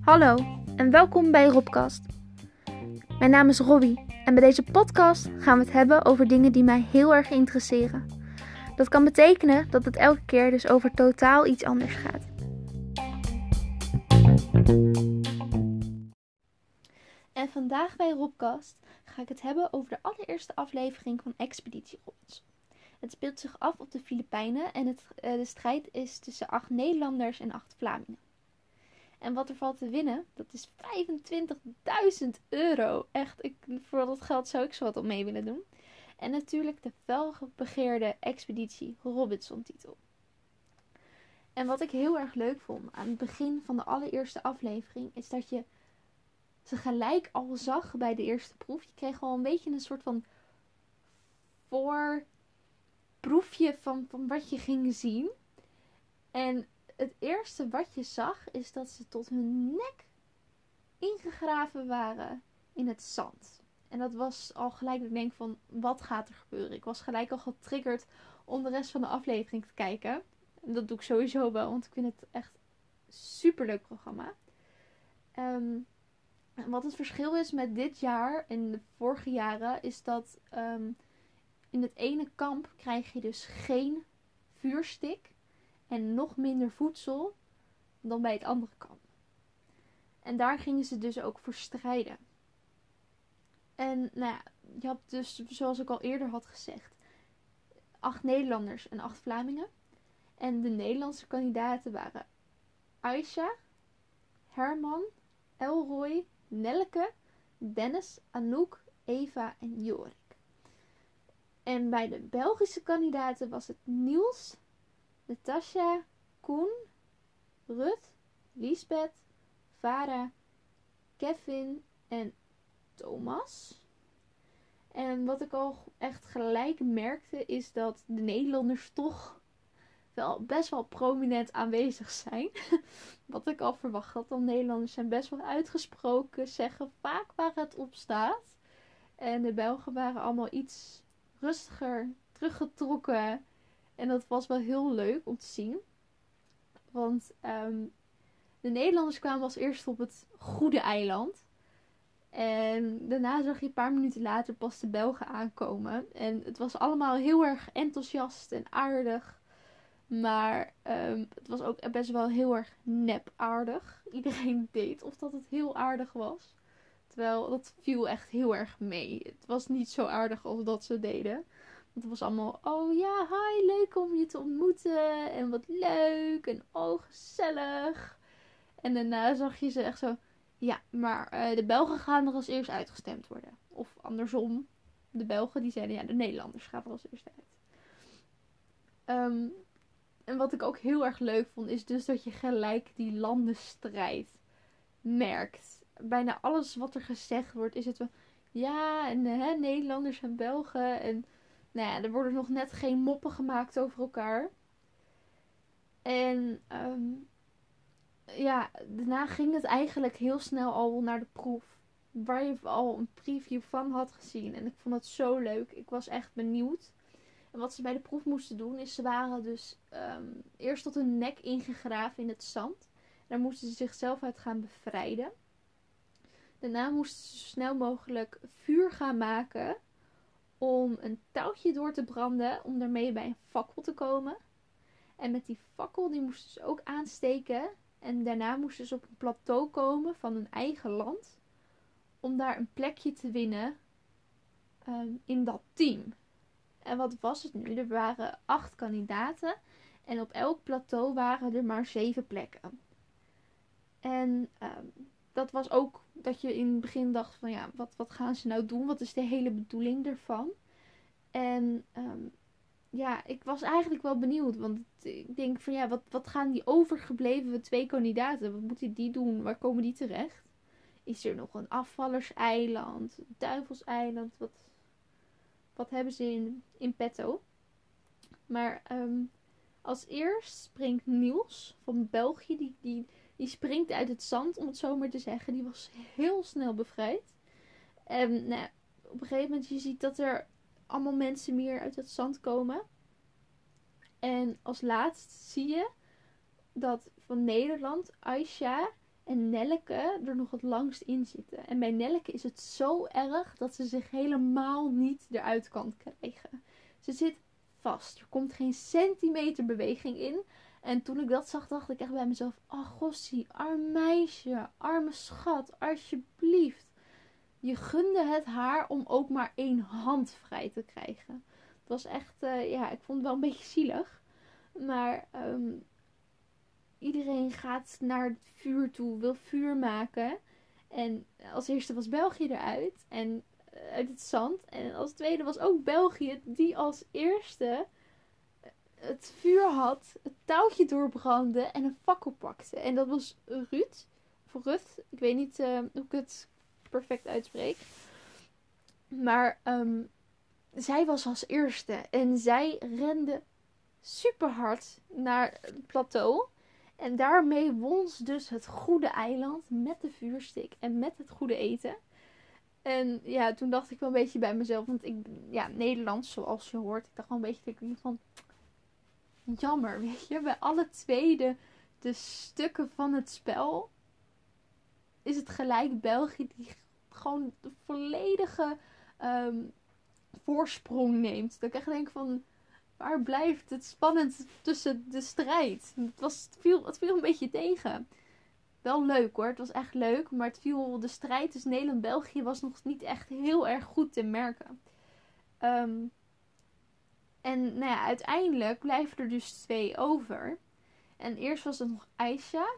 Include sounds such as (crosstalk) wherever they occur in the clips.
Hallo en welkom bij Robcast. Mijn naam is Robbie en bij deze podcast gaan we het hebben over dingen die mij heel erg interesseren. Dat kan betekenen dat het elke keer dus over totaal iets anders gaat. En vandaag bij Robcast ga ik het hebben over de allereerste aflevering van Expeditie Robinson. Het speelt zich af op de Filipijnen en het, eh, de strijd is tussen acht Nederlanders en acht Vlamingen. En wat er valt te winnen, dat is 25.000 euro. Echt, ik, voor dat geld zou ik zo wat op mee willen doen. En natuurlijk de felbegeerde Expeditie Robinson titel. En wat ik heel erg leuk vond aan het begin van de allereerste aflevering, is dat je ze gelijk al zag bij de eerste proef. Je kreeg al een beetje een soort van voorproefje van, van wat je ging zien. En het eerste wat je zag is dat ze tot hun nek ingegraven waren in het zand. En dat was al gelijk ik denk van, wat gaat er gebeuren? Ik was gelijk al getriggerd om de rest van de aflevering te kijken. En dat doe ik sowieso wel, want ik vind het echt super leuk programma. Um, wat het verschil is met dit jaar en de vorige jaren, is dat um, in het ene kamp krijg je dus geen vuurstik en nog minder voedsel dan bij het andere kamp. En daar gingen ze dus ook voor strijden. En nou ja, je had dus, zoals ik al eerder had gezegd, acht Nederlanders en acht Vlamingen. En de Nederlandse kandidaten waren Aisha, Herman, Elroy, Nelke, Dennis, Anouk, Eva en Jorik. En bij de Belgische kandidaten was het Niels, Natasja, Koen, Rut, Lisbeth, Vara, Kevin en Thomas. En wat ik al echt gelijk merkte is dat de Nederlanders toch wel best wel prominent aanwezig zijn. (laughs) Wat ik al verwacht had. Want Nederlanders zijn best wel uitgesproken, zeggen vaak waar het op staat. En de Belgen waren allemaal iets rustiger, teruggetrokken. En dat was wel heel leuk om te zien. Want ehm, de Nederlanders kwamen als eerste op het goede eiland. En daarna zag je een paar minuten later pas de Belgen aankomen. En het was allemaal heel erg enthousiast en aardig. Maar um, het was ook best wel heel erg nep aardig. Iedereen (laughs) deed of dat het heel aardig was. Terwijl dat viel echt heel erg mee. Het was niet zo aardig als dat ze deden. Want het was allemaal, oh ja, hi, leuk om je te ontmoeten. En wat leuk. En oh, gezellig. En daarna zag je ze echt zo, ja, maar uh, de Belgen gaan er als eerst uitgestemd worden. Of andersom, de Belgen die zeiden, ja, de Nederlanders gaan er als eerst uit. Um, en wat ik ook heel erg leuk vond, is dus dat je gelijk die landenstrijd merkt. Bijna alles wat er gezegd wordt, is het wel, ja, en hè, Nederlanders en Belgen. En nou ja, er worden nog net geen moppen gemaakt over elkaar. En um, ja, daarna ging het eigenlijk heel snel al naar de proef. Waar je al een preview van had gezien. En ik vond het zo leuk. Ik was echt benieuwd. En wat ze bij de proef moesten doen, is ze waren dus um, eerst tot hun nek ingegraven in het zand. Daar moesten ze zichzelf uit gaan bevrijden. Daarna moesten ze zo snel mogelijk vuur gaan maken om een touwtje door te branden om daarmee bij een fakkel te komen. En met die fakkel die moesten ze ook aansteken. En daarna moesten ze op een plateau komen van hun eigen land. Om daar een plekje te winnen um, in dat team. En wat was het nu? Er waren acht kandidaten. En op elk plateau waren er maar zeven plekken. En um, dat was ook dat je in het begin dacht van ja, wat, wat gaan ze nou doen? Wat is de hele bedoeling ervan? En um, ja, ik was eigenlijk wel benieuwd. Want ik denk van ja, wat, wat gaan die overgebleven twee kandidaten? Wat moeten die doen? Waar komen die terecht? Is er nog een afvallerseiland? Een duivelseiland? Wat, wat hebben ze in, in petto? Maar um, als eerst springt Niels van België. Die, die, die springt uit het zand, om het zo maar te zeggen. Die was heel snel bevrijd. En nou, op een gegeven moment je ziet dat er allemaal mensen meer uit het zand komen. En als laatst zie je dat van Nederland Aisha en Nelleke er nog het langst in zitten. En bij Nelleke is het zo erg dat ze zich helemaal niet eruit kan krijgen. Ze zit vast. Er komt geen centimeter beweging in. En toen ik dat zag, dacht ik echt bij mezelf: Oh, Gossie, arm meisje, arme schat, alsjeblieft. Je gunde het haar om ook maar één hand vrij te krijgen. Het was echt, uh, ja, ik vond het wel een beetje zielig. Maar um, iedereen gaat naar het vuur toe, wil vuur maken. En als eerste was België eruit. En eh, uit het zand. En als tweede was ook België, die als eerste eh, het vuur had, het touwtje doorbrandde en een fakkel pakte. En dat was Ruud. Of Ruth. Ik weet niet uh, hoe ik het perfect uitspreek. Maar um, zij was als eerste. En zij rende super hard naar het plateau. En daarmee won ze dus het goede eiland met de vuurstik en met het goede eten. En ja, toen dacht ik wel een beetje bij mezelf, want ik, ja, Nederlands zoals je hoort, ik dacht wel een beetje van, jammer, weet je, bij alle twee de, stukken van het spel is het gelijk België die gewoon de volledige um, voorsprong neemt. Dat ik echt denk van, waar blijft het spannend tussen de strijd? Het, was, viel, het viel een beetje tegen. Wel leuk hoor, het was echt leuk. Maar het viel, de strijd tussen Nederland en België was nog niet echt heel erg goed te merken. Um, en nou ja, uiteindelijk blijven er dus twee over. En eerst was het nog Aisha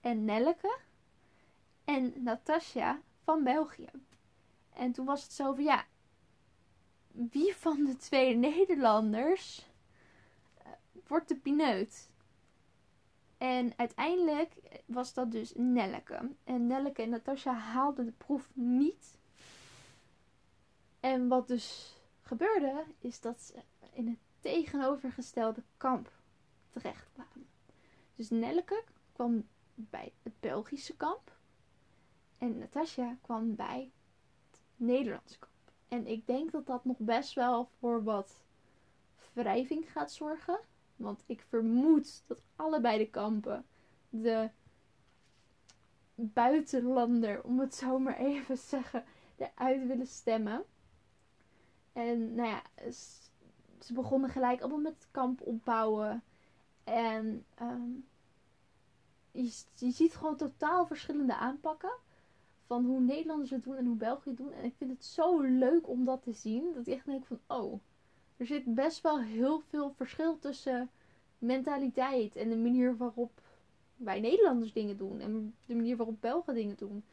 en Nelleke en Natasja van België. En toen was het zo van ja, wie van de twee Nederlanders uh, wordt de pineut? En uiteindelijk was dat dus Nelleke. En Nelleke en Natasja haalden de proef niet. En wat dus gebeurde, is dat ze in het tegenovergestelde kamp terecht kwamen. Dus Nelleke kwam bij het Belgische kamp. En Natasja kwam bij het Nederlandse kamp. En ik denk dat dat nog best wel voor wat wrijving gaat zorgen. Want ik vermoed dat allebei de kampen de buitenlander, om het zo maar even te zeggen, eruit willen stemmen. En nou ja, ze begonnen gelijk allemaal met het kamp opbouwen. En je, je ziet gewoon totaal verschillende aanpakken van hoe Nederlanders het doen en hoe België het doen. En ik vind het zo leuk om dat te zien. Dat ik echt denk van, oh, er zit best wel heel veel verschil tussen mentaliteit en de manier waarop wij Nederlanders dingen doen. En de manier waarop Belgen dingen doen.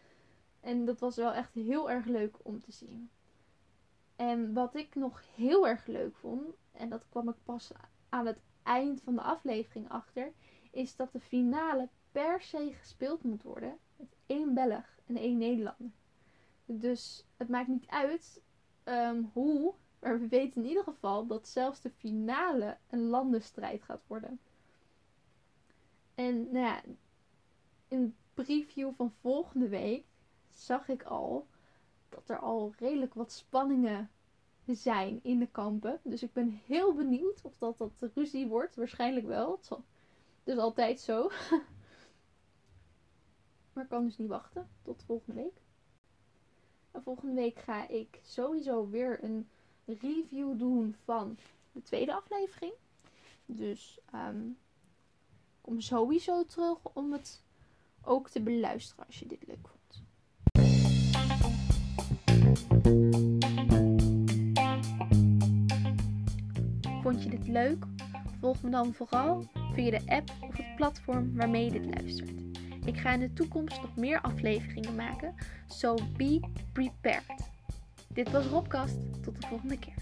En dat was wel echt heel erg leuk om te zien. En wat ik nog heel erg leuk vond, en dat kwam ik pas aan het eind van de aflevering achter, is dat de finale per se gespeeld moet worden met één Belg en één Nederlander. Dus het maakt niet uit ehm, hoe, maar we weten in ieder geval dat zelfs de finale een landenstrijd gaat worden. En nou ja, in de preview van volgende week zag ik al dat er al redelijk wat spanningen zijn in de kampen. Dus ik ben heel benieuwd of dat, dat ruzie wordt. Waarschijnlijk wel. Het zal, dus altijd zo. (laughs) Maar ik kan dus niet wachten tot volgende week. En volgende week ga ik sowieso weer een review doen van de tweede aflevering. Dus um, kom sowieso terug om het ook te beluisteren als je dit leuk vond. Vond je dit leuk? Volg me dan vooral via de app of het platform waarmee je dit luistert. Ik ga in de toekomst nog meer afleveringen maken, so be prepared. Dit was Robcast, tot de volgende keer.